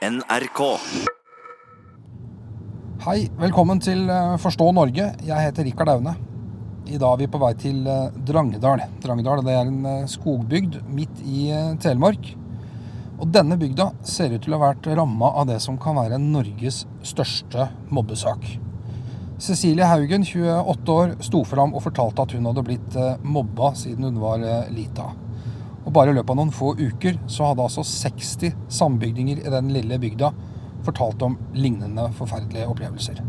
NRK. Hei, velkommen til eh, Forstå Norge. Jeg heter Rikard Aune. I dag er vi på vei til eh, Drangedal. Drangedal det er en eh, skogbygd midt i Telemark. Og denne bygda ser ut til å ha vært ramma av det som kan være Norges største mobbesak. Cecilie Haugen, 28 år, sto fram og fortalte at hun hadde blitt mobba siden hun var lita. Og bare i løpet av noen få uker så hadde altså 60 sambygdinger i den lille bygda fortalt om lignende forferdelige opplevelser.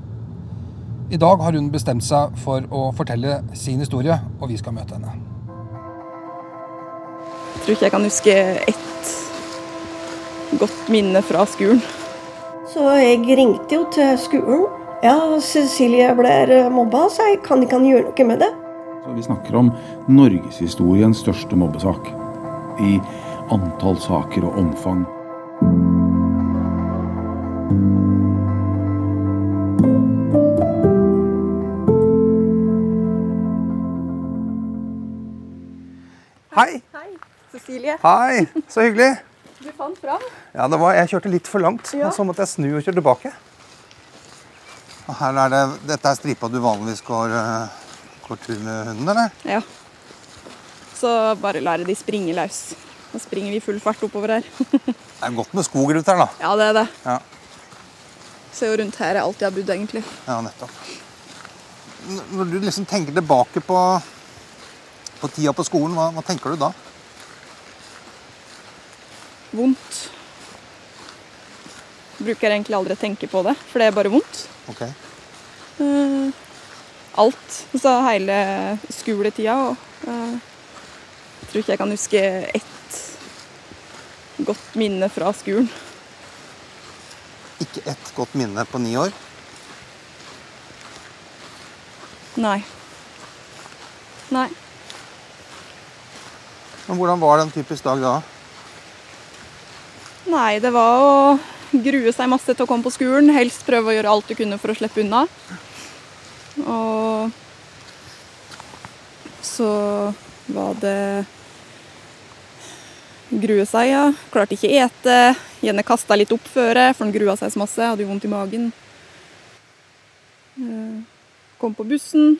I dag har hun bestemt seg for å fortelle sin historie, og vi skal møte henne. Jeg tror ikke jeg kan huske ett godt minne fra skolen. Så jeg ringte jo til skolen. Ja, Cecilie blir mobba, så jeg kan ikke gjøre noe med det. Så vi snakker om norgeshistoriens største mobbesak. I antall saker og omfang. Hei! Hei, Cecilie. Hei, så hyggelig. Du fant fram. Ja, det var, jeg kjørte litt for langt, Ja. så måtte jeg snu og kjøre tilbake. Og her er det, dette er stripa du vanligvis går, eh, går tur med hunden, eller? Ja. Så bare lar jeg de springe løs. Nå springer vi i full fart oppover her. Det er godt med skog rundt her, da. Ja, det er det. Ja, Så jo rundt her jeg alltid har bodd, egentlig. ja nettopp. Når du liksom tenker tilbake på, på tida på skolen, hva, hva tenker du da? Vondt. Bruker egentlig aldri å tenke på det, for det er bare vondt. Ok. Uh, alt. Så hele skoletida. Og jeg tror ikke jeg kan huske ett godt minne fra skolen. Ikke ett godt minne på ni år. Nei. Nei. Men hvordan var det en typisk dag da? Nei, det var å grue seg masse til å komme på skolen. Helst prøve å gjøre alt du kunne for å slippe unna. Og så var det grue seg, ja. Klarte ikke ete. Gjerne kasta litt opp før, for han grua seg så masse. Hadde jo vondt i magen. Eh, Kom på bussen.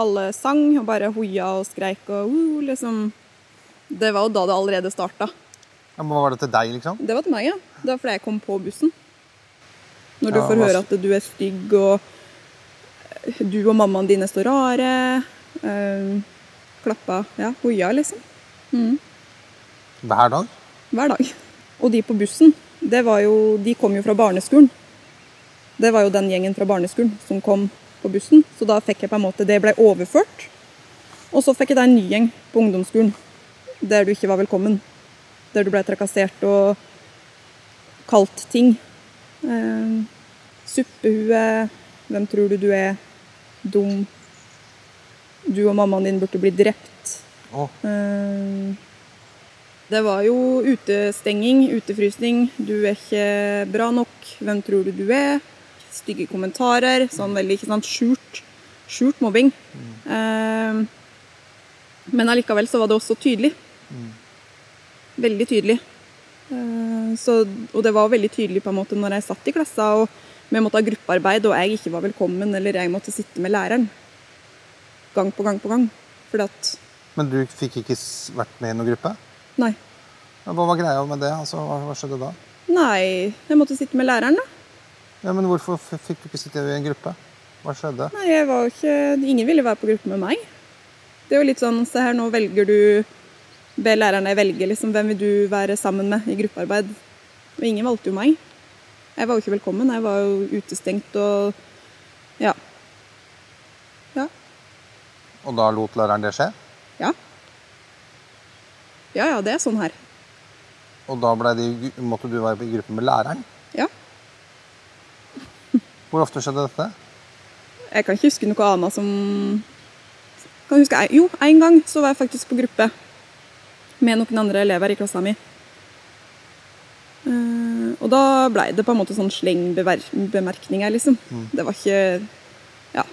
Alle sang og bare hoia og skreik og uh, liksom. Det var jo da det allerede starta. Ja, men var det til deg, liksom? Det var til meg, ja. Det var fordi jeg kom på bussen. Når du Ja, får høre at du er stygg, og eh, du og mammaen dine står rare. Øh, klappa Ja, hoia, liksom. Mm, Hver dag? hver dag. Og de på bussen, det var jo, de kom jo fra barneskolen. Det var jo den gjengen fra barneskolen som kom på bussen. Så da fikk jeg på en måte Det ble overført. Og så fikk jeg da en ny gjeng på ungdomsskolen der du ikke var velkommen. Der du ble trakassert og kalt ting. Eh, suppehue. Hvem tror du du er? Dum. Du og mammaen din burde bli drept. Oh. Eh, Det var jo utestenging, utefrysning. Du er ikke bra nok. Hvem tror du du er? Stygge kommentarer. Sånn veldig ikke sant, skjult, skjult mobbing. Eh, men allikevel så var det også tydelig. Veldig tydelig. Eh, så, og det var veldig tydelig på en måte når jeg satt i klassa og vi måtte ha gruppearbeid og jeg ikke var velkommen, eller jeg måtte sitte med læreren. Gang på gang på gang. Fordi at Men du fikk ikke vært med i noen gruppe? Nei. Ja, Hva var greia med det? Altså, hva, hva skjedde da? Nei, jeg måtte sitte med læreren, da. Ja, men Hvorfor fikk du ikke sitte i en gruppe? Hva skjedde? Nei, jeg var ikke Ingen ville være på gruppe med meg. Det er jo litt sånn Se her, nå velger du Be læreren deg velge liksom, hvem vil du være sammen med i gruppearbeid. Og ingen valgte jo meg. Jeg var jo ikke velkommen. Jeg var jo utestengt og Ja. Ja. Og da lot læreren det skje? Ja. Ja ja, det er sånn her. Og da de, måtte du være i gruppe med læreren? Ja. Hvor ofte skjedde dette? Jeg kan ikke huske noe annet som kan huske, Jo, en gang så var jeg faktisk på gruppe med noen andre elever i klassa mi. Eh, og da blei det på en måte sånn slengbemerkninger, liksom. Det var ikke Ja.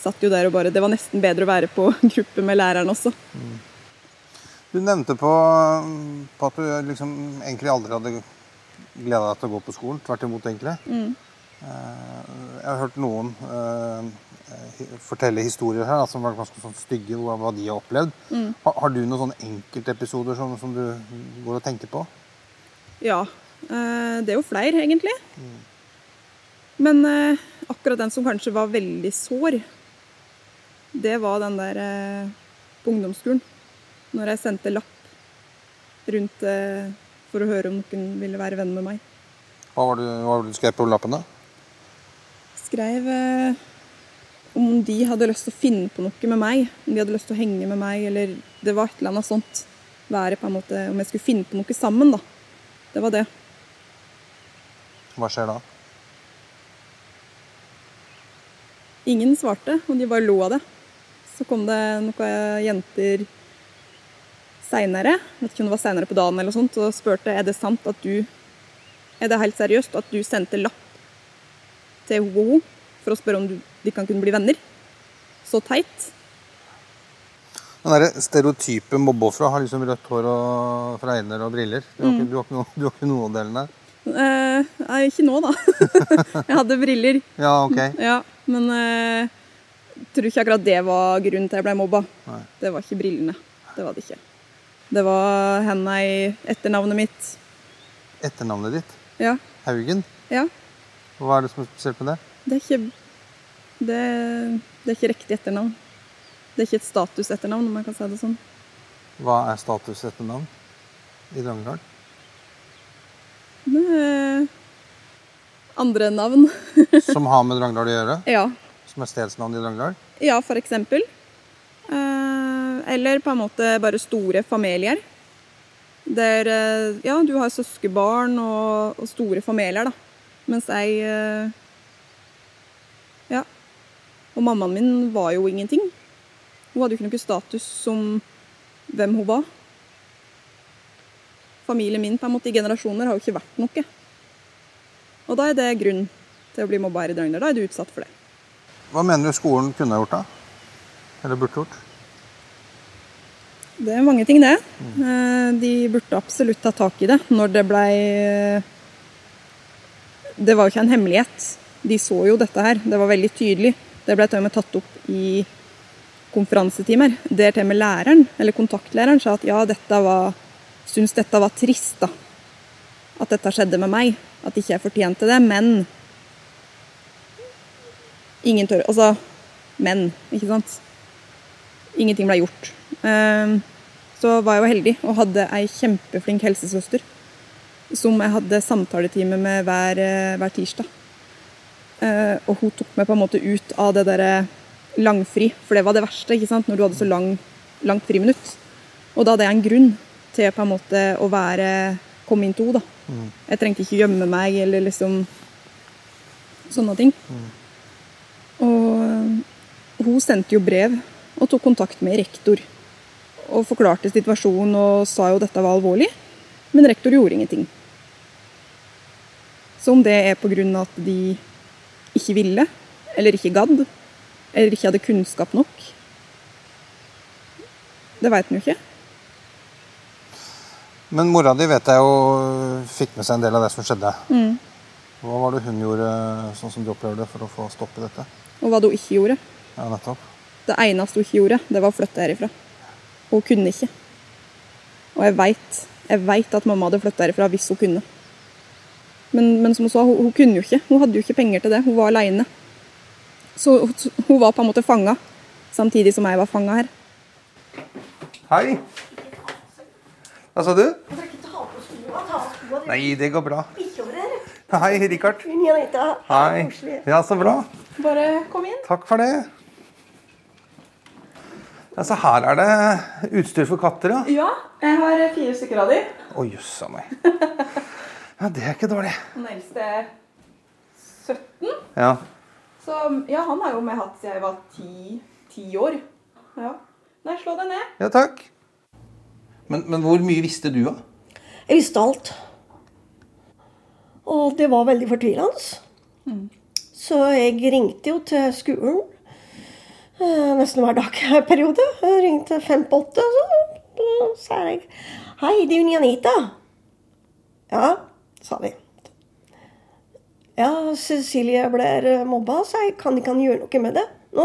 Satt jo der og bare Det var nesten bedre å være på gruppe med læreren også. Du nevnte på, på at du liksom egentlig aldri hadde gleda deg til å gå på skolen. Tvert imot, egentlig. Mm. Jeg har hørt noen eh, fortelle historier her som var ganske sånn stygge, hva, de har opplevd. Har, har du noen sånne enkeltepisoder som, som du går og tenker på? Ja. eh, Det er jo flere, egentlig. Men eh, akkurat den som kanskje var veldig sår, det var den der eh, på ungdomsskolen. Når jeg sendte lapp rundt eh, for å høre om noen ville være venn med meg. Hva var det, hva var det du skrev på lappen, da? Skrev eh, om de hadde lyst til å finne på noe med meg. Om de hadde lyst til å henge med meg, eller det var et eller annet sånt. Være på en måte, Om jeg skulle finne på noe sammen, da. Det var det. Hva skjer da? Ingen svarte, og de bare lo av det. Så kom det noen jenter seinere, vet ikke om det var seinere på dagen, eller sånt, og spurte er det sant at du Er det helt seriøst at du sendte lapp til henne for å spørre om du, de kan kunne bli venner? Så teit. Den der stereotype mobbeofra har liksom rødt hår og fregner og briller. Du har, ikke, du har, ikke, noe, du har ikke noen av delene? Eh, nei, ikke nå, da. jeg hadde briller. Ja, ok. Ja, men eh, jeg tror ikke akkurat det var grunnen til jeg ble mobba. Nei. Det var ikke brillene. Det var det ikke. Det var henne i etternavnet mitt. Etternavnet ditt? Ja. Haugen? ja. Hva er det som er spesielt med det? Det er ikke det, det er ikke riktig etternavn. Det er ikke et statusetternavn, om jeg kan si det sånn. Hva er status etternavn i Drangedal? Andre navn. Som har med Drangedal å gjøre? ja. Som er stedsnavn i Drangedal? Ja, for eksempel. Eh, eller på en måte bare store familier. Der eh, ja, du har søskenbarn og, og store familier, da. Mens jeg eh, Ja. Og mammaen min var jo ingenting. Hun hadde jo ikke noe status som hvem hun var. Familien min på en måte i generasjoner har jo ikke vært noe. Og da er det grunn til å bli mobba her i Dragner. Da er du utsatt for det. Hva mener du skolen kunne ha gjort da? Eller burde gjort? Det er mange ting, det. Eh, De burde absolutt ta tak i det når det blei Det var jo ikke en hemmelighet. De så jo dette her. Det var veldig tydelig. Det ble til og med tatt opp i konferansetimer. Der til og med læreren, eller kontaktlæreren, sa at ja, dette var Syns dette var trist, da. At dette skjedde med meg. At ikke jeg fortjente det. Men Ingen tør Altså, men, ikke sant? Ingenting ble gjort. Ehm, Så var jeg jo heldig og hadde ei kjempeflink helsesøster som jeg hadde samtaletime med hver, eh, hver tirsdag. Eh, Og hun tok meg på en måte ut av det derre langfri, for det var det verste, ikke sant, når du hadde så lang, langt friminutt. Og da hadde jeg en grunn til på en måte å være komme inn til da. Jeg trengte ikke gjemme meg eller liksom sånne ting. Og eh, hun sendte jo brev og tok kontakt med rektor. Og forklarte situasjonen og sa jo dette var alvorlig. Men rektor gjorde ingenting. Så om det er pga. at de ikke ville, eller ikke gadd, eller ikke hadde kunnskap nok, det veit en jo ikke. Men mora di vet jeg jo fikk med seg en del av det som skjedde. Hva var det hun gjorde, sånn som du opplever det, for å få stopp i dette? Og hva det hun ikke gjorde. Ja, nettopp. Det eneste hun ikke gjorde, det var å flytte herifra. Hun kunne ikke. Og jeg veit jeg vet at mamma hadde flytta herfra hvis hun kunne. Men, men som hun sa, hun, hun kunne jo ikke. Hun hadde jo ikke penger til det. Hun var aleine. Så hun- hun var på en måte fanga, samtidig som jeg var fanga her. Hei. Hva sa du? Jeg skal ikke ta på skoene. Ta av skoene. Nei, det går bra. Ikke over her. Hei, Richard. Hei. Ja, så bra. Bare kom inn. Takk for det. Altså, her er det utstyr for katter, ja. Ja, jeg har fire stykker av de. Å, jøss a meg. Ja, det er ikke dårlig. Den eldste er 17. Ja. Så ja, han har jo med hatt siden jeg var ti, ti år. Ja. Nei, slå deg ned. Ja, takk. Men, men hvor mye visste du, da? Jeg visste alt. Og det var veldig fortvilende. Så jeg ringte jo til skolen nesten hver dag periode. Jeg ringte fem på åtte, så, så sa jeg Hei, det er jo Janita. Ja, sa de. Ja, Cecilie blir eh, mobba, så jeg kan ikke han gjøre noe med det nå.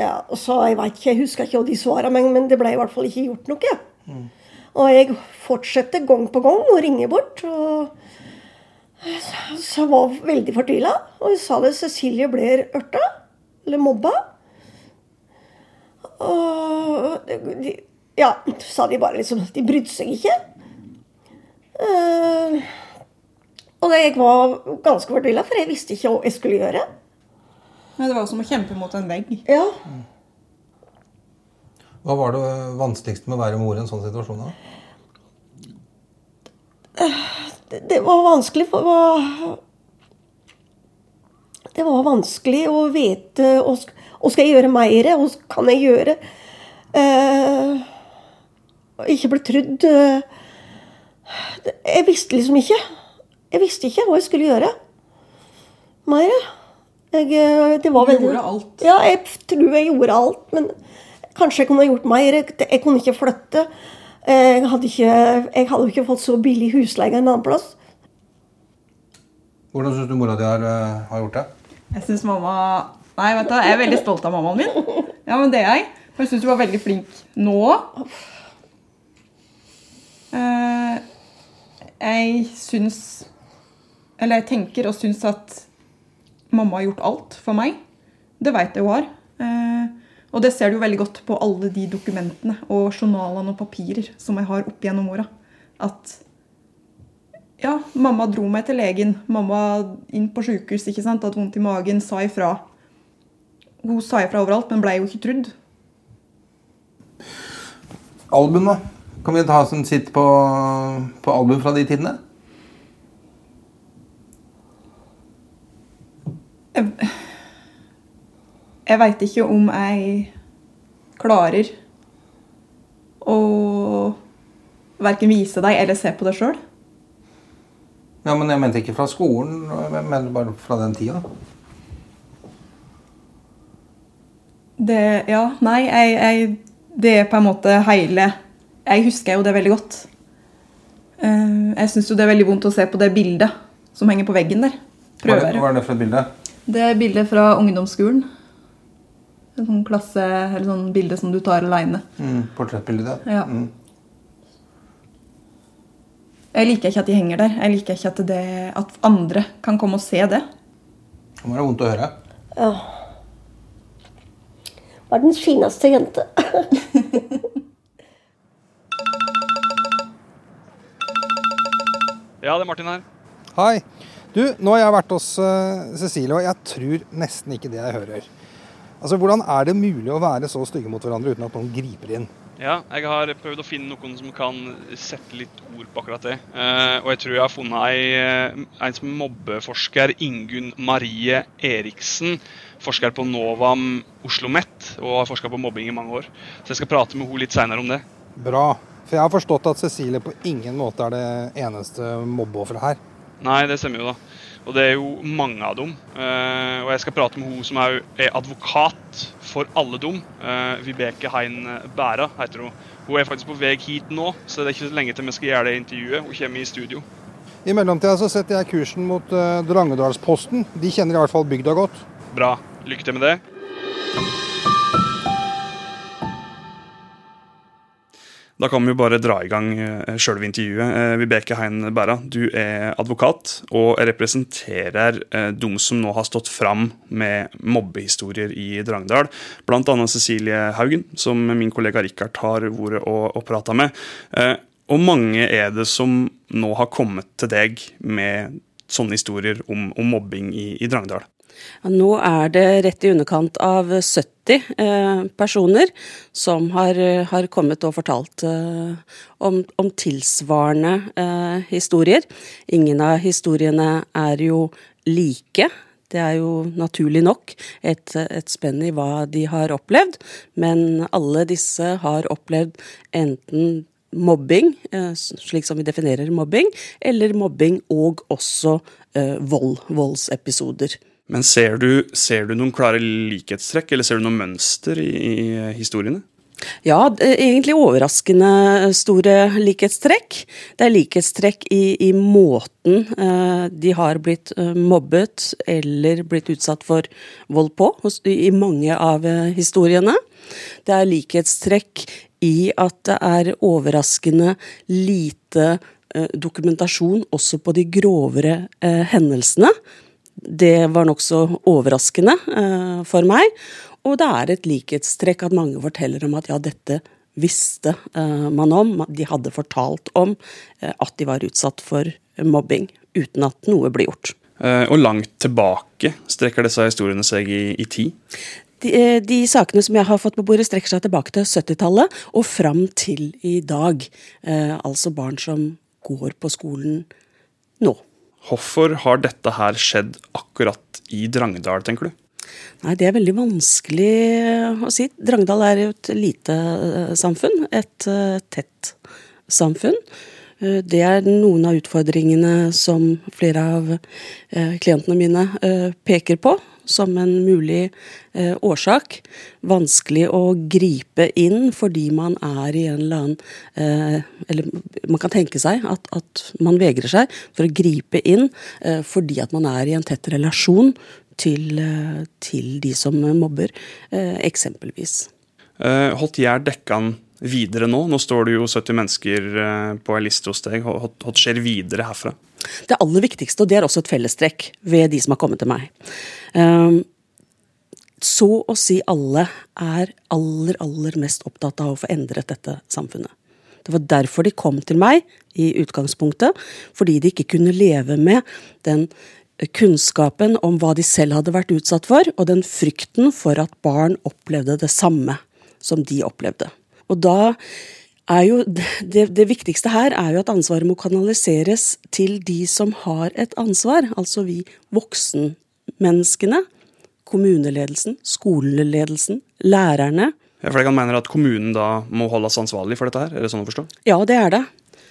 Ja, og så, Jeg vet ikke, jeg husker ikke hva de svara, men det ble i hvert fall ikke gjort noe. Og jeg fortsetter gang på gang å ringe bort. og Så jeg var veldig fortvila. Og jeg sa det, Cecilie blir ørta. Eller mobba. Og de, Ja, sa de bare liksom. De brydde seg ikke. Uh, og jeg var ganske fortvila, for jeg visste ikke hva jeg skulle gjøre. Men det var jo som å kjempe mot en vegg. Ja, Hva var det vanskeligste med å være mor i en sånn situasjon? da? det, det var vanskelig for hva- Det var vanskelig å vite hva sk- skal jeg gjøre mer? Hva kan jeg gjøre? Eh, ikke bli trudd. eh, jeg visste liksom ikke. Jeg visste ikke hva jeg skulle gjøre. Mer. Jeg, eh, det var Du gjorde alt. Ja, jeg tror jeg gjorde alt. Men kanskje jeg kunne ha gjort mer. Jeg, kunne ikke flytte. Jeg hadde ikke, jeg hadde ikke fått så billig husleie en annen plass. Hvordan syns du mora di har, har gjort det? Jeg syns mamma Nei, vet du, jeg er veldig stolt av mammaen min. Ja, men det er jeg. For jeg syns du var veldig flink nå. Eh, jeg syns Eller jeg tenker og syns at mamma har gjort alt for meg. Det veit jeg hun har. Eh, og det ser du jo veldig godt på alle de dokumentene og journalene og papirer som jeg har opp gjennom åra. At ja, mamma dro meg til legen. Mamma inn på sjukehus, ikke sant? hadde vondt i magen, sa ifra. Hun sa ifra overalt, men blei jo ikke trudd. Album, da? Kan vi ta en sitt på, på album fra de tidene? Jeg veit ikke om jeg klarer å verken vise deg eller se på det sjøl. Ja, men Jeg mente ikke fra skolen, mener bare fra den tida. Det Ja, nei, jeg, jeg Det er på en måte hele Jeg husker jo det veldig godt. Eh, Jeg syns jo det er veldig vondt å se på det bildet som henger på veggen der. Hva er, det, Prøver. hva er det for et bilde? Det er bildet fra ungdomsskolen. Et sånn klasse, eller sånn bilde som du tar aleine. Mm, portrettbilde? Ja. Mm. Jeg liker ikke at de henger der. Jeg liker ikke at, det, at andre kan komme og se det. Det må være vondt å høre. Ja. Verdens fineste jente. Ja, det er Martin her. Hei. Du, nå har jeg vært hos uh, Cecilie, og jeg tror nesten ikke det jeg hører. Altså, Hvordan er det mulig å være så stygge mot hverandre uten at noen griper inn? Ja, jeg har prøvd å finne noen som kan sette litt ord på akkurat det. Uh, og jeg tror jeg har funnet eh, en som er mobbeforsker, Ingunn Marie Eriksen. Forsker på Novam Oslo OsloMet og har forska på mobbing i mange år. Så jeg skal prate med henne litt seinere om det. Bra. For jeg har forstått at Cecilie på ingen måte er det eneste mobbeofferet her. Nei, det stemmer jo, da. Og det er jo mange av dem. Eh, og jeg skal prate med hun som er, advokat for alle dem. Eh, Vibeke Hein Bæra heter hun. Hun er faktisk på vei hit nå, så det er ikke så lenge til vi skal gjøre det intervjuet. Hun kommer i studio. I mellomtida så setter jeg kursen mot uh, Drangedalsposten. De kjenner i hvert fall bygda godt. Bra. Lykke til med det. Da kan vi jo bare dra i gang uh, sjølve intervjuet. Eh, Vibeke Hein Bæra, du er advokat og representerer eh, de som nå har stått fram med mobbehistorier i Drangedal. Bl.a. Cecilie Haugen, som min kollega Rikard har vært og, og prata med. Eh, og mange er det som nå har kommet til deg med sånne historier om, om mobbing i, i Drangedal. Nå er det rett i underkant av 70 eh, personer som har, har, kommet og fortalt eh, om, om, tilsvarende eh, historier. Ingen av historiene er jo like. Det er jo naturlig nok et, et spenn i hva de har opplevd, men alle disse har opplevd enten mobbing, slik som vi definerer mobbing, eller mobbing og også vold, voldsepisoder. Men ser du, ser du, noen klare likhetstrekk, eller ser du noen mønster i, i historiene? Ja, egentlig overraskende store likhetstrekk. Det er likhetstrekk i, i måten eh, de har blitt eh, mobbet eller blitt utsatt for vold på hos, i mange av eh, historiene. Det er likhetstrekk i at det er overraskende lite eh, dokumentasjon også på de grovere eh, hendelsene. Det var nokså overraskende eh, for meg. Og det er et likhetstrekk at mange forteller om at ja, dette visste uh, man om. De hadde fortalt om uh, at de var utsatt for mobbing, uten at noe ble gjort. Og langt tilbake strekker disse historiene seg i, i tid? De, de, sakene som jeg har fått på bordet, strekker seg tilbake til 70-tallet og fram til i dag. altså barn som går på skolen nå. Hvorfor har dette her skjedd akkurat i Drangedal, tenker du? Nei, det er veldig vanskelig å si. Drangedal er jo et lite eh, samfunn. Et uh, tett samfunn. Uh, det er noen av utfordringene som flere av klientene mine peker på som en mulig årsak. Vanskelig å gripe inn fordi man er i en eller annen Eller man kan tenke seg at, at man vegrer seg for å gripe inn fordi at man er i en tett relasjon til, eh, til de som mobber, eh, eksempelvis. Eh, holdt gjør dekkene videre nå? Nå står det jo 70 mennesker på ei liste hos deg. Hva skjer videre herfra? Det aller viktigste, og det er også et fellestrekk ved de som har kommet til meg. Så å si alle er aller, aller mest opptatt av å få endret dette samfunnet. Det var derfor de kom til meg i utgangspunktet, fordi de ikke kunne leve med den kunnskapen om hva de selv hadde vært utsatt for, og den frykten for at barn opplevde det samme som de opplevde. Og da jo det, det, viktigste her er jo at ansvaret må kanaliseres til de som har et ansvar, altså vi voksenmenneskene. Kommuneledelsen, skoleledelsen, lærerne. Ja, for jeg kan mene at kommunen da må holdes ansvarlig for dette her? Er det sånn å forstå? Ja, det er det.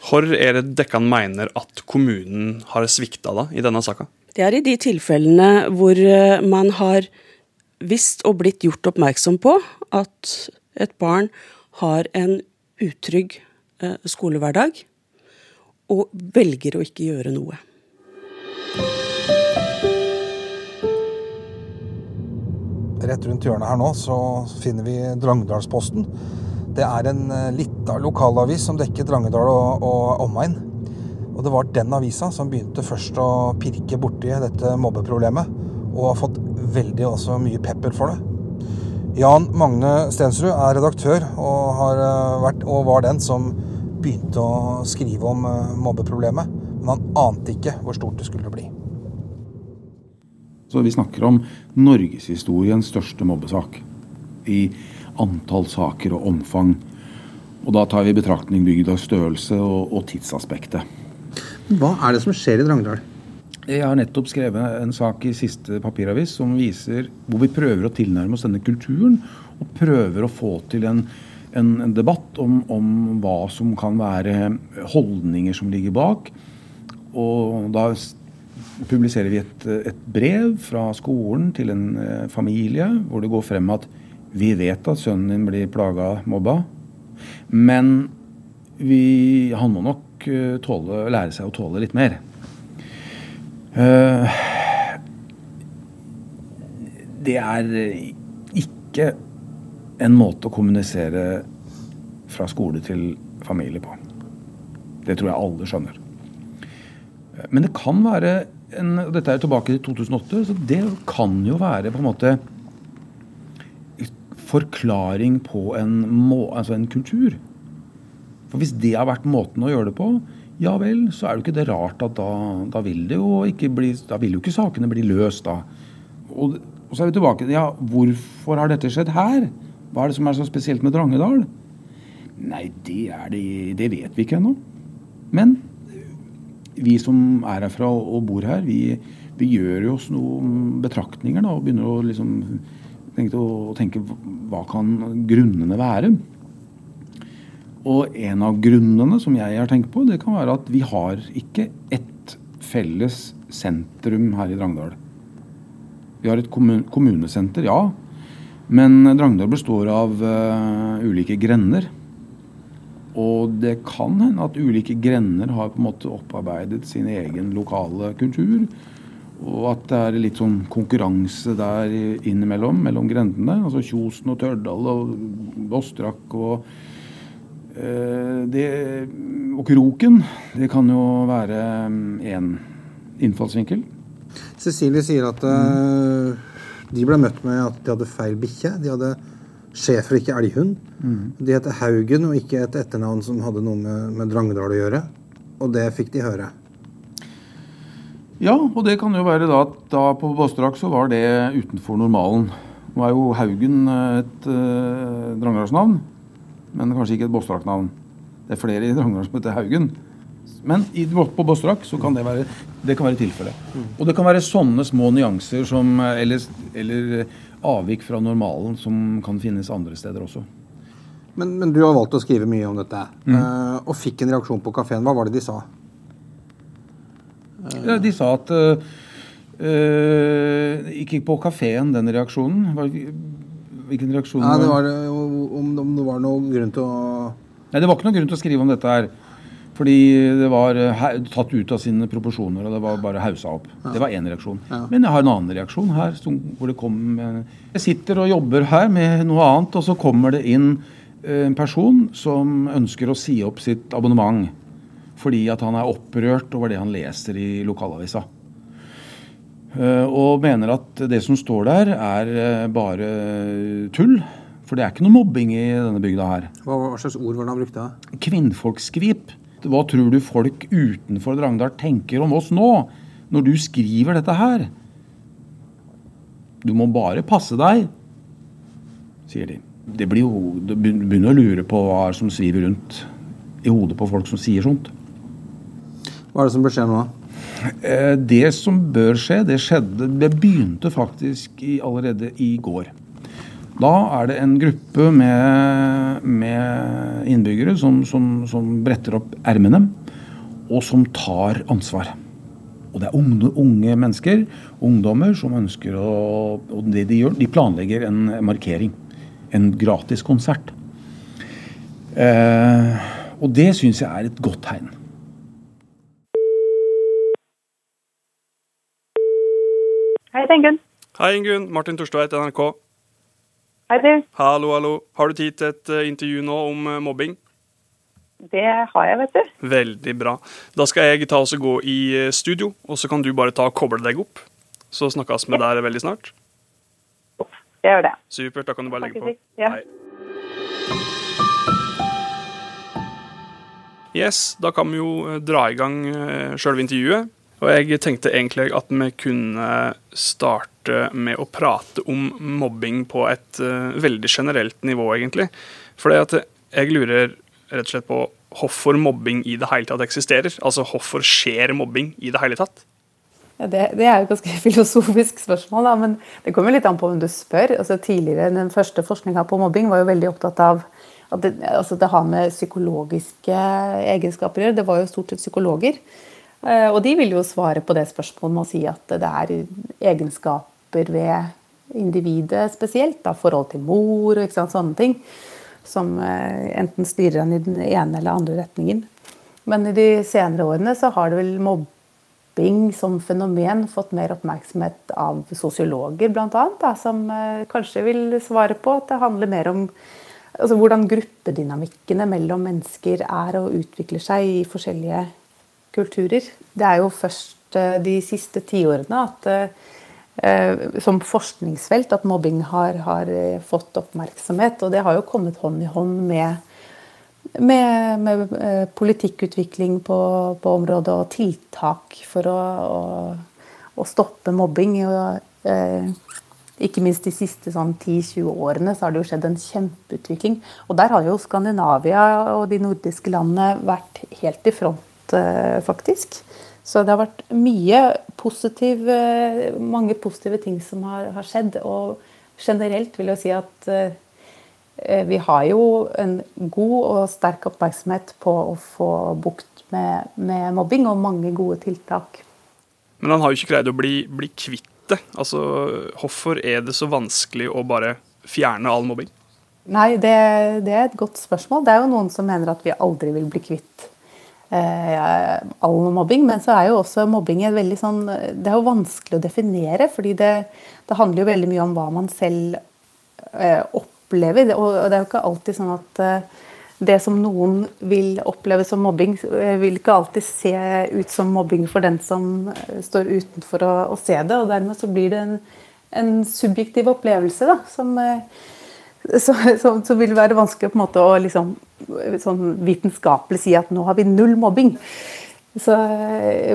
Hvor er det Dekkan mener at kommunen har svikta da, i denne saka? Det er i de tilfellene hvor eh, man har visst og blitt gjort oppmerksom på at et barn har en utrygg eh, skolehverdag, og velger å ikke gjøre noe. Rett rundt hjørnet her nå så finner vi Drangedalsposten. Det er en eh, lita lokalavis som dekker Drangedal og, og omegn. Og det var den avisa som begynte først å pirke borti dette mobbeproblemet, og har fått veldig også mye pepper for det. Jan Magne Stensrud er redaktør og, eh, vært, og var den som begynte å skrive om eh, mobbeproblemet. Men han ante ikke hvor stort det skulle bli. Så Vi snakker om norgeshistoriens største mobbesak. I antall saker og omfang. Og da tar vi i betraktning bygdas størrelse og, og tidsaspektet. Hva er det som skjer i Drangedal? Jeg har nettopp skrevet en sak i siste papiravis som viser hvor vi prøver å tilnærme oss denne kulturen. Og prøver å få til en, en, en debatt om, om, hva som kan være holdninger som ligger bak. Og da publiserer vi et, et brev fra skolen til en eh, familie hvor det går frem at vi vet at sønnen din blir plaga, mobba. Men vi, han må nok Eh, tåle, lære seg å tåle litt mer. Eh, det er ikke en måte å kommunisere fra skole til familie på. Det tror jeg alle skjønner. Men det kan være en, Dette er tilbake til 2008, så det kan jo være på en måte forklaring på en, må, altså en kultur. For Hvis det har vært måten å gjøre det på, ja vel, så er det jo ikke det rart at da, da vil det jo ikke bli, da vil jo ikke sakene bli løst da. Og, og, så er vi tilbake ja, hvorfor har dette skjedd her? Hva er det som er så spesielt med Drangedal? Nei, det, er det, det vet vi ikke ennå. Men vi som er herfra og bor her, vi, vi gjør jo oss noen betraktninger da, og begynner å liksom tenke, å tenke hva kan grunnene være. Og en av grunnene som jeg har tenkt på, det kan være at vi har ikke ett felles sentrum her i Drangedal. Vi har et kommunesenter, ja. Men Drangedal består av uh, ulike grender. Og det kan hende at ulike grender har på en måte opparbeidet sin egen lokale kultur. Og at det er litt sånn konkurranse der innimellom, mellom grendene. Altså Kjosen og Tørdal og Vossdrakk og det, Og Kroken. Det kan jo være én innfallsvinkel. Cecilie sier at mm. de ble møtt med at de hadde feil bikkje. De hadde schæfer ikke elghund. Mm. De het Haugen og ikke et etternavn som hadde noe med, med Drangedal å gjøre. Og det fikk de høre. Ja, og det kan jo være da at da på Båstrak så var det utenfor normalen. Nå er jo Haugen et uh, Drangedalsnavn, men kanskje ikke et Båstrak-navn. Det er flere i Drangedal som heter Haugen. Men i, på Båstrak så kan det være, det kan være tilfellet. Mm. Og det kan være sånne små nyanser som, eller, eller, avvik fra normalen som kan finnes andre steder også. Men, men du har valgt å skrive mye om dette, mm. uh, og fikk en reaksjon på kafeen. Hva var det de sa? Uh, ja, de sa at uh, Ikke på kafeen, den reaksjonen. Hvilken reaksjon? Ja, det var, var noen grunn til å Nei, Det var ikke noen grunn til å skrive om dette her. Fordi det var eh, tatt ut av sine proporsjoner, og det var bare hausa opp. Ja. Det var én reaksjon. Ja. Men jeg har en annen reaksjon her. hvor det kom, Jeg sitter og jobber her med noe annet, og så kommer det inn eh, en person som ønsker å si opp sitt abonnement fordi at han er opprørt over det han leser i lokalavisa. Eh, og mener at det som står der, er bare tull. For det er ikke noe mobbing i denne bygda her. Hva, slags ord var det han brukte? Kvinnfolkskvip. Hva tror du folk utenfor Drangedal tenker om oss nå, når du skriver dette her? Du må bare passe deg, sier de. Det blir jo, Du begynner å lure på hva som sviver rundt i hodet på folk som sier sånt. Hva er det som bør skje nå? Eh, det som bør skje, det skjedde Det begynte faktisk allerede i går. Da er det en gruppe med, med innbyggere som, som, som, bretter opp ermene, og som tar ansvar. Og det er unge, unge, mennesker, ungdommer, som ønsker å Og det de gjør, de planlegger en markering. En gratis konsert. Eh, og det syns jeg er et godt tegn. Hei, Ingunn. Hei, Ingunn. Martin Torstveit, NRK. Hei, du. Hallo, hallo. Har du tid til et uh, intervju nå om uh, mobbing? Det har jeg, vet du. Veldig bra. Da skal jeg ta oss og gå i uh, studio, og så kan du bare ta og koble deg opp. Så snakkes vi der veldig snart. Jeg gjør det. Supert. Da kan du bare legge på. Ja. Hei. Yes, da kan vi jo dra i gang sjølve intervjuet. Og jeg tenkte egentlig at vi kunne starte med å prate om mobbing på et uh, veldig generelt nivå, egentlig. For jeg lurer rett og slett på hvorfor mobbing i det hele tatt eksisterer. Altså hvorfor skjer mobbing i det hele tatt? Ja, det, det, er jo et ganske filosofisk spørsmål, da, men det kommer litt an på hvem du spør. Altså, tidligere, Den første forskninga på mobbing var jo veldig opptatt av at det, altså, det har med psykologiske egenskaper å gjøre. Det var jo stort sett psykologer Eh, og de vil jo svare på det spørsmålet med å si at det er egenskaper ved individet spesielt, da, forhold til mor og sånne ting, som enten styrer en i den ene eller andre retningen. Men i de senere årene så har det vel mobbing som fenomen fått mer oppmerksomhet av sosiologer bl.a., som kanskje vil svare på at det handler mer om altså, hvordan gruppedynamikkene mellom mennesker er og utvikler seg i forskjellige kulturer. Det er jo først de siste tiårene at som forskningsfelt at mobbing har, har, eh, fått oppmerksomhet. Og det har jo kommet hånd i hånd med, med, med politikkutvikling på, på, området og tiltak for å, å, å stoppe mobbing. Og, eh, ikke minst de siste sånn, 10-20 årene så har det jo skjedd en kjempeutvikling. Og der har jo Skandinavia og de nordiske landene vært helt i front Eh, faktisk. Så det har vært mye positiv, eh, mange positive ting som har, har, skjedd. Og generelt vil jeg si at eh, vi har jo en god og sterk oppmerksomhet på å få bukt med, med mobbing, og mange gode tiltak. Men han har jo ikke greid å bli, bli kvitt det. Altså, hvorfor er det så vanskelig å bare fjerne all mobbing? Nei, det, det, er et godt spørsmål. Det er jo noen som mener at vi aldri vil bli kvitt all mobbing. Men så er jo også mobbing veldig sånn Det er jo vanskelig å definere, fordi det, det handler jo veldig mye om hva man selv eh, opplever. Og det er jo ikke alltid sånn at eh, det som noen vil oppleve som mobbing, eh, vil ikke alltid se ut som mobbing for den som eh, står utenfor å, å se det. Og dermed så blir det en, en subjektiv opplevelse da, som eh, så, så, vil det være vanskelig på en måte å liksom, sånn vitenskapelig si at nå har vi null mobbing. Så,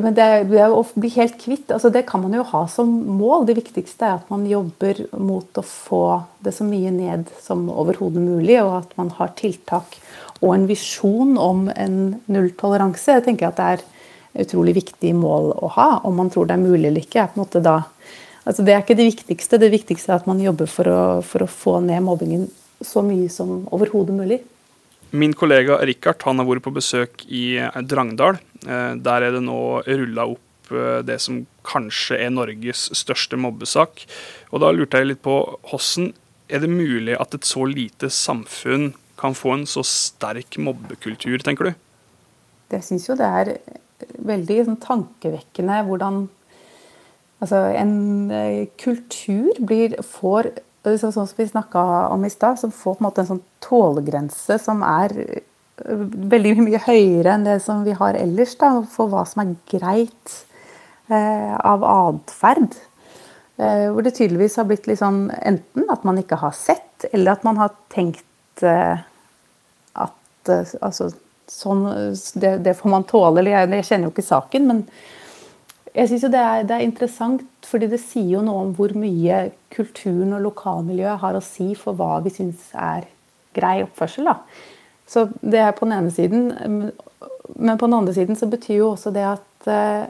men det, det å bli helt kvitt altså Det kan man jo ha som mål. Det viktigste er at man jobber mot å få det så mye ned som overhodet mulig, og at man har tiltak og en visjon om en nulltoleranse. Jeg tenker at det er utrolig viktig mål å ha. Om man tror det er mulig eller ikke, er på en måte da Altså det er ikke det viktigste. Det viktigste er at man jobber for å, for å få ned mobbingen så mye som overhodet mulig. Min kollega Richard han har vært på besøk i Drangdal. Eh, der er det nå rulla opp eh, det som kanskje er Norges største mobbesak. Og da lurte jeg litt på hvordan er det mulig at et så lite samfunn kan få en så sterk mobbekultur, tenker du? Jeg syns jo det er veldig sånn, tankevekkende hvordan Altså, en eh, kultur blir, får sånn som vi snakka om i stad, som får på en måte en sånn tålegrense som er eh, veldig mye høyere enn det som vi har ellers, da, for hva som er greit eh, av atferd. Eh, hvor det tydeligvis har blitt litt sånn enten at man ikke har sett, eller at man har tenkt eh, at eh, altså, sånn, det, det, får man tåle. Eller jeg, jeg kjenner jo ikke saken, men jeg synes jo det er, det er, interessant, fordi det sier jo noe om hvor mye kulturen og lokalmiljøet har å si for hva vi syns er grei oppførsel. Da. Så det er på den ene siden. Men på den andre siden så betyr jo også det at eh,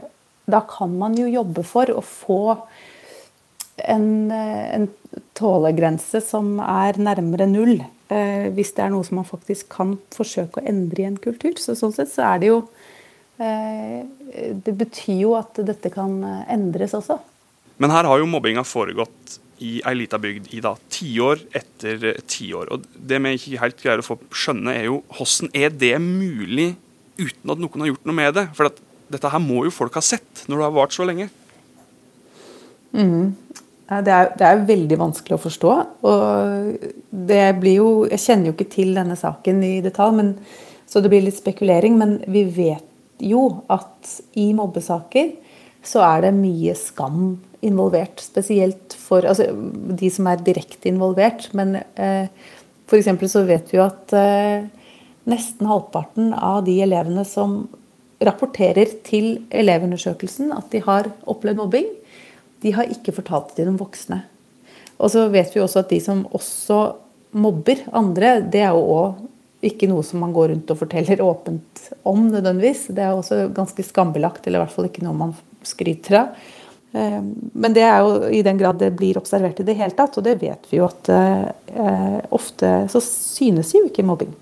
da kan man jo jobbe for å få en, eh, en tålegrense som er nærmere null. Eh, hvis det er noe som man faktisk kan forsøke å endre i en kultur. Så sånn sett så er det jo det betyr jo at dette kan eh, endres også. Men her har jo mobbinga foregått i ei lita bygd i da tiår etter tiår. Og det vi ikke helt greier å få skjønne, er jo hvordan er det mulig uten at noen har gjort noe med det? For dette her må jo folk ha sett når det har vart så lenge. Mm. Det er, det er, veldig vanskelig å forstå. Og det blir jo Jeg kjenner jo ikke til denne saken i detalj, men, så det blir litt spekulering. Men vi vet jo at i mobbesaker så er det mye skam involvert. Spesielt for altså, de som er direkte involvert. Men eh, f.eks. så vet vi jo at eh, nesten halvparten av de elevene som rapporterer til Elevundersøkelsen at de har opplevd mobbing, de har ikke fortalt det til de voksne. Og så vet vi også at de som også mobber andre, det er jo òg ikke noe som man går rundt og forteller åpent om nødvendigvis. Det er også ganske skambelagt, eller i hvert fall ikke noe man skryter av. Eh, men det er jo i den grad det blir observert i det hele tatt, og det vet vi jo at eh, ofte så synes jo ikke mobbing.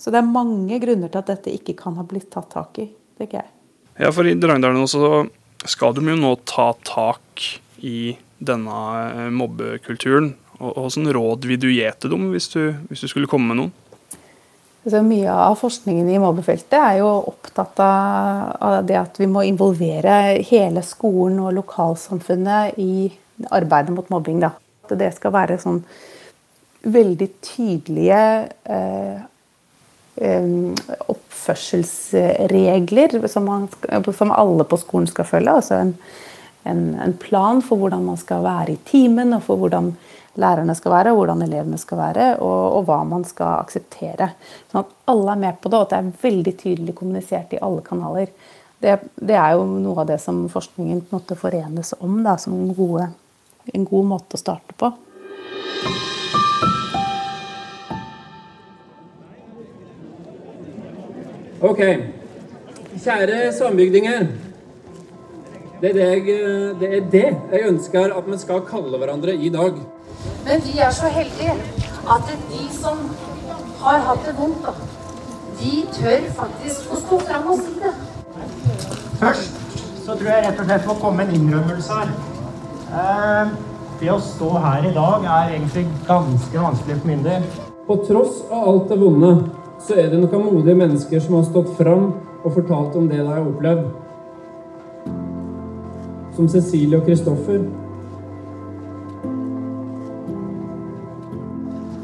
Så det er mange grunner til at dette ikke kan ha blitt tatt tak i, tenker jeg. Ja, for i Drangedalen også skal de jo nå ta tak i denne eh, mobbekulturen. Hvilke råd vil du gi til dem, hvis du, hvis du skulle komme med noen? Altså, mye av forskningen i mobbefeltet er jo opptatt av, det at vi må involvere hele skolen og lokalsamfunnet i arbeidet mot mobbing. Da. At det skal være sånn veldig tydelige eh, eh, oppførselsregler som, man, som, alle på skolen skal følge. Altså en, en, en plan for hvordan man skal være i timen, og for hvordan lærerne skal være, hvordan elevene skal være, og, og, hva man skal akseptere. Sånn at alle er med på det, og at det er veldig tydelig kommunisert i alle kanaler. Det, det er jo noe av det som forskningen på en måte forenes om da, som en, gode, en god måte å starte på. Ok. Kjære sambygdinger. Det er det, jeg, det er det jeg ønsker at vi skal kalle hverandre i dag. Men vi er så heldige at de som har hatt det vondt, da, de tør faktisk å stå fram og si det. Først så tror jeg rett og slett må komme en innrømmelse her. Eh, det å stå her i dag er egentlig ganske vanskelig for min del. På tross av alt det vonde, så er det noen modige mennesker som har stått fram og fortalt om det de har opplevd. Som Cecilie og Kristoffer.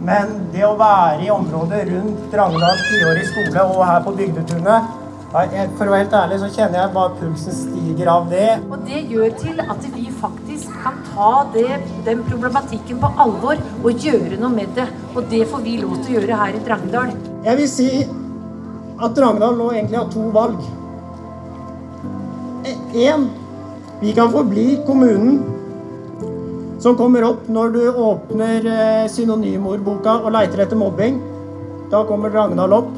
Men det å være i området rundt Drangedal tiårig skole og her på Bygdetunet For å være helt ærlig så kjenner jeg bare pulsen stiger av det. Og det gjør til at vi faktisk kan ta det, den problematikken på alvor og gjøre noe med det. Og det får vi lov til å gjøre her i Drangedal. Jeg vil si at Drangedal nå egentlig har to valg. Én, vi kan forbli kommunen som kommer opp når du åpner eh, synonymordboka og leiter etter mobbing. Da kommer Drangedal opp.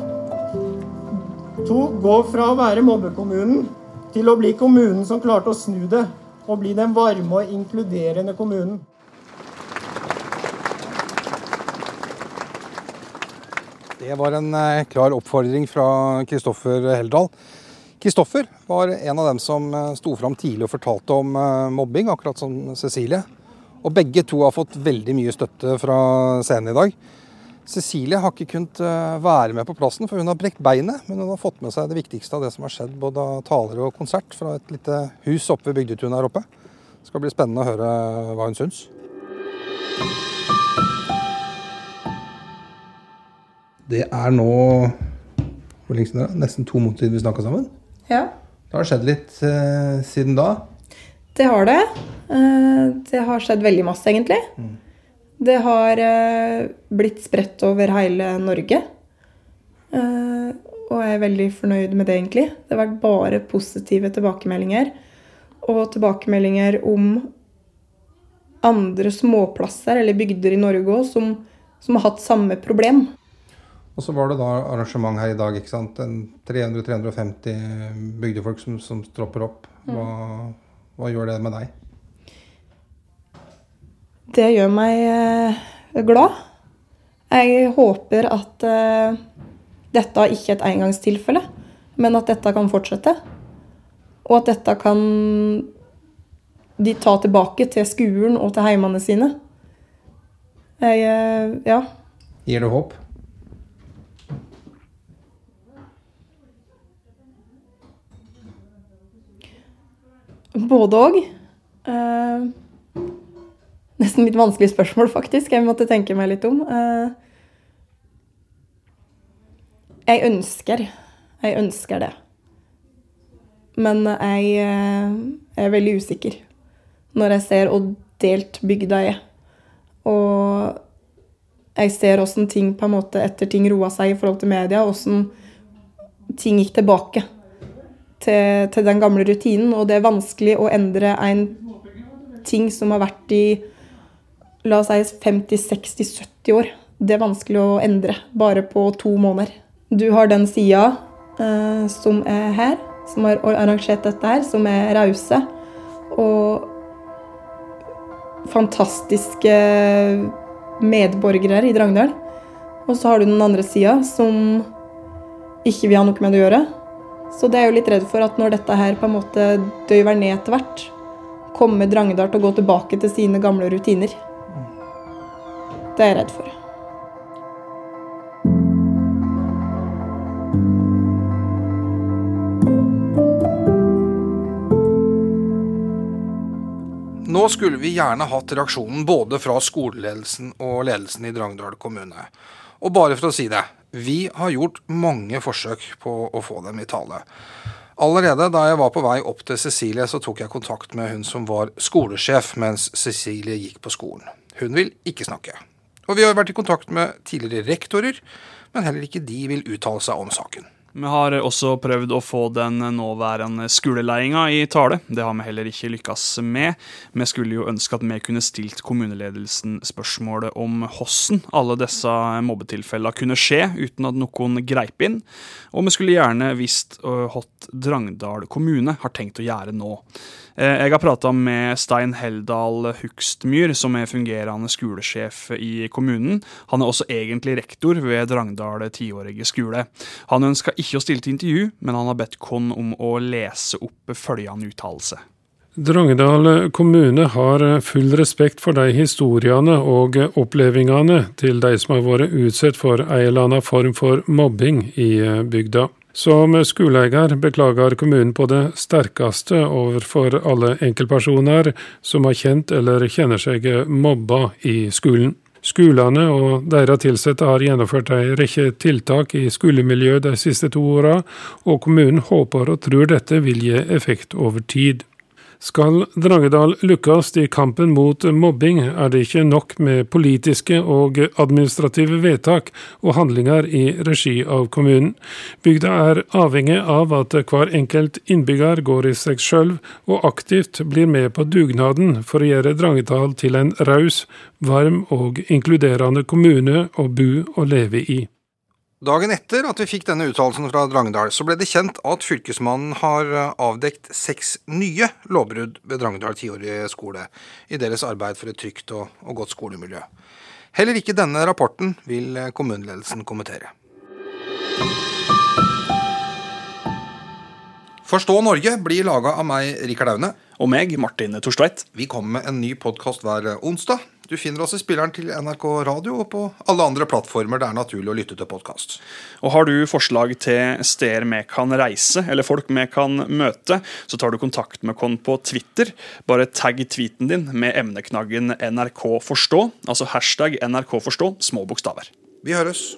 To, gå fra å være mobbekommunen til å bli kommunen som klarte å snu det. Og bli den varme og inkluderende kommunen. Det var en eh, klar oppfordring fra Kristoffer Heldal. Kristoffer var en av dem som eh, sto fram tidlig og fortalte om mobbing, akkurat som Cecilie. Og begge to har fått veldig mye støtte fra scenen i dag. Cecilie har ikke kunnet være med på plassen, for hun har brekt beinet. Men hun har fått med seg det viktigste av det som har skjedd, både av taler og konsert, fra et lite hus oppe ved Bygdetunet her oppe. Det skal bli spennende å høre hva hun syns. Det er nå hvor lenge siden er nesten to måneder siden vi snakka sammen. Ja, Det har skjedd litt eh, siden da. Det har det. Eh, Det har skjedd veldig masse, egentlig. Det har eh, blitt spredt over hele Norge. Eh, Og jeg er veldig fornøyd med det, egentlig. Det har vært bare positive tilbakemeldinger. Og tilbakemeldinger om andre småplasser eller bygder i Norge òg som, som har hatt samme problem. Og så var det da arrangement her i dag. ikke sant? 300-350 bygdefolk som, som stropper opp. Hva, hva gjør det med deg? Det gjør meg eh, glad. Jeg håper at eh, dette ikke er et engangstilfelle, men at dette kan fortsette. Og at dette kan de ta tilbake til skolen og til heimene sine. Jeg, eh, ja. Gir det håp? Både òg. Eh, nesten litt vanskelig spørsmål, faktisk. Jeg måtte tenke meg litt om. Eh, jeg ønsker. Jeg ønsker det. Men jeg eh, er veldig usikker når jeg ser hvor delt bygda er. Og jeg ser åssen ting på en måte etter ting roa seg i forhold til media, åssen ting gikk tilbake til, til den gamle rutinen. Og det er vanskelig å endre en ting som har vært i la oss si 50-60-70 år. Det er vanskelig å endre bare på to måneder. Du har den sida eh, som er her, som har arrangert dette her, som er rause. Og fantastiske medborgere i Drangedal. Og så har du den andre sida, som ikke vil ha noe med det å gjøre. Så det er jo litt redd for at når dette her på en måte døyver ned etter hvert, kommer Drangedal til å gå tilbake til sine gamle rutiner. Det er jeg redd for. Nå skulle vi gjerne hatt reaksjonen både fra skoleledelsen og ledelsen i Drangedal kommune. Og bare for å si det, vi har gjort mange forsøk på å få dem i tale. Allerede da jeg var på vei opp til Cecilie, så tok jeg kontakt med hun som var skolesjef mens Cecilie gikk på skolen. Hun vil ikke snakke. Og vi har vært i kontakt med tidligere rektorer, men heller ikke de vil uttale seg om saken. Vi har også prøvd å få den nåværende skoleledelsen i tale. Det har vi heller ikke lykkes med. Vi skulle jo ønske at vi kunne stilt kommuneledelsen spørsmålet om hvordan alle disse mobbetilfellene kunne skje uten at noen greip inn. Og vi skulle gjerne visst hva Drangedal kommune har tenkt å gjøre nå. Jeg har prata med Stein Heldal Hugstmyr, som er fungerende skolesjef i kommunen. Han er også egentlig rektor ved Drangdal tiårige skole. Han ønska ikke å stille til intervju, men han har bedt oss om å lese opp følgende uttalelse. Drangedal kommune har full respekt for de historiene og opplevelsene til de som har vært utsatt for en eller annen form for mobbing i bygda. Som skoleeier beklager kommunen på det sterkeste overfor alle enkeltpersoner som har kjent eller kjenner seg mobba i skolen. Skolene og deres ansatte har gjennomført en rekke tiltak i skolemiljøet de siste to åra, og kommunen håper og tror dette vil gi effekt over tid. Skal Drangedal lykkes i kampen mot mobbing, er det ikke nok med politiske og administrative vedtak og handlinger i regi av kommunen. Bygda er avhengig av at hver enkelt innbygger går i seg sjøl og aktivt blir med på dugnaden for å gjøre Drangedal til en raus, varm og inkluderende kommune å bo og leve i. Dagen etter at vi fikk denne uttalelsen fra Drangedal, så ble det kjent at Fylkesmannen har eh, avdekt seks nye lovbrudd ved Drangedal tiårige skole i deres arbeid for et trygt og, og godt skolemiljø. Heller ikke denne rapporten vil eh, kommuneledelsen kommentere. Forstå Norge blir laga av meg, Rikard Aune. Og meg, Martin Torstveit. Vi kommer med en ny podkast hver eh, onsdag. Du finner også spilleren til NRK Radio og på alle andre plattformer det er naturlig å lytte til podkast. Og har du forslag til steder vi kan reise, eller folk vi kan møte, så tar du kontakt med oss på Twitter. Bare tagg tweeten din med emneknaggen NRK forstå, altså hashtag NRK forstå, små bokstaver. Vi høres.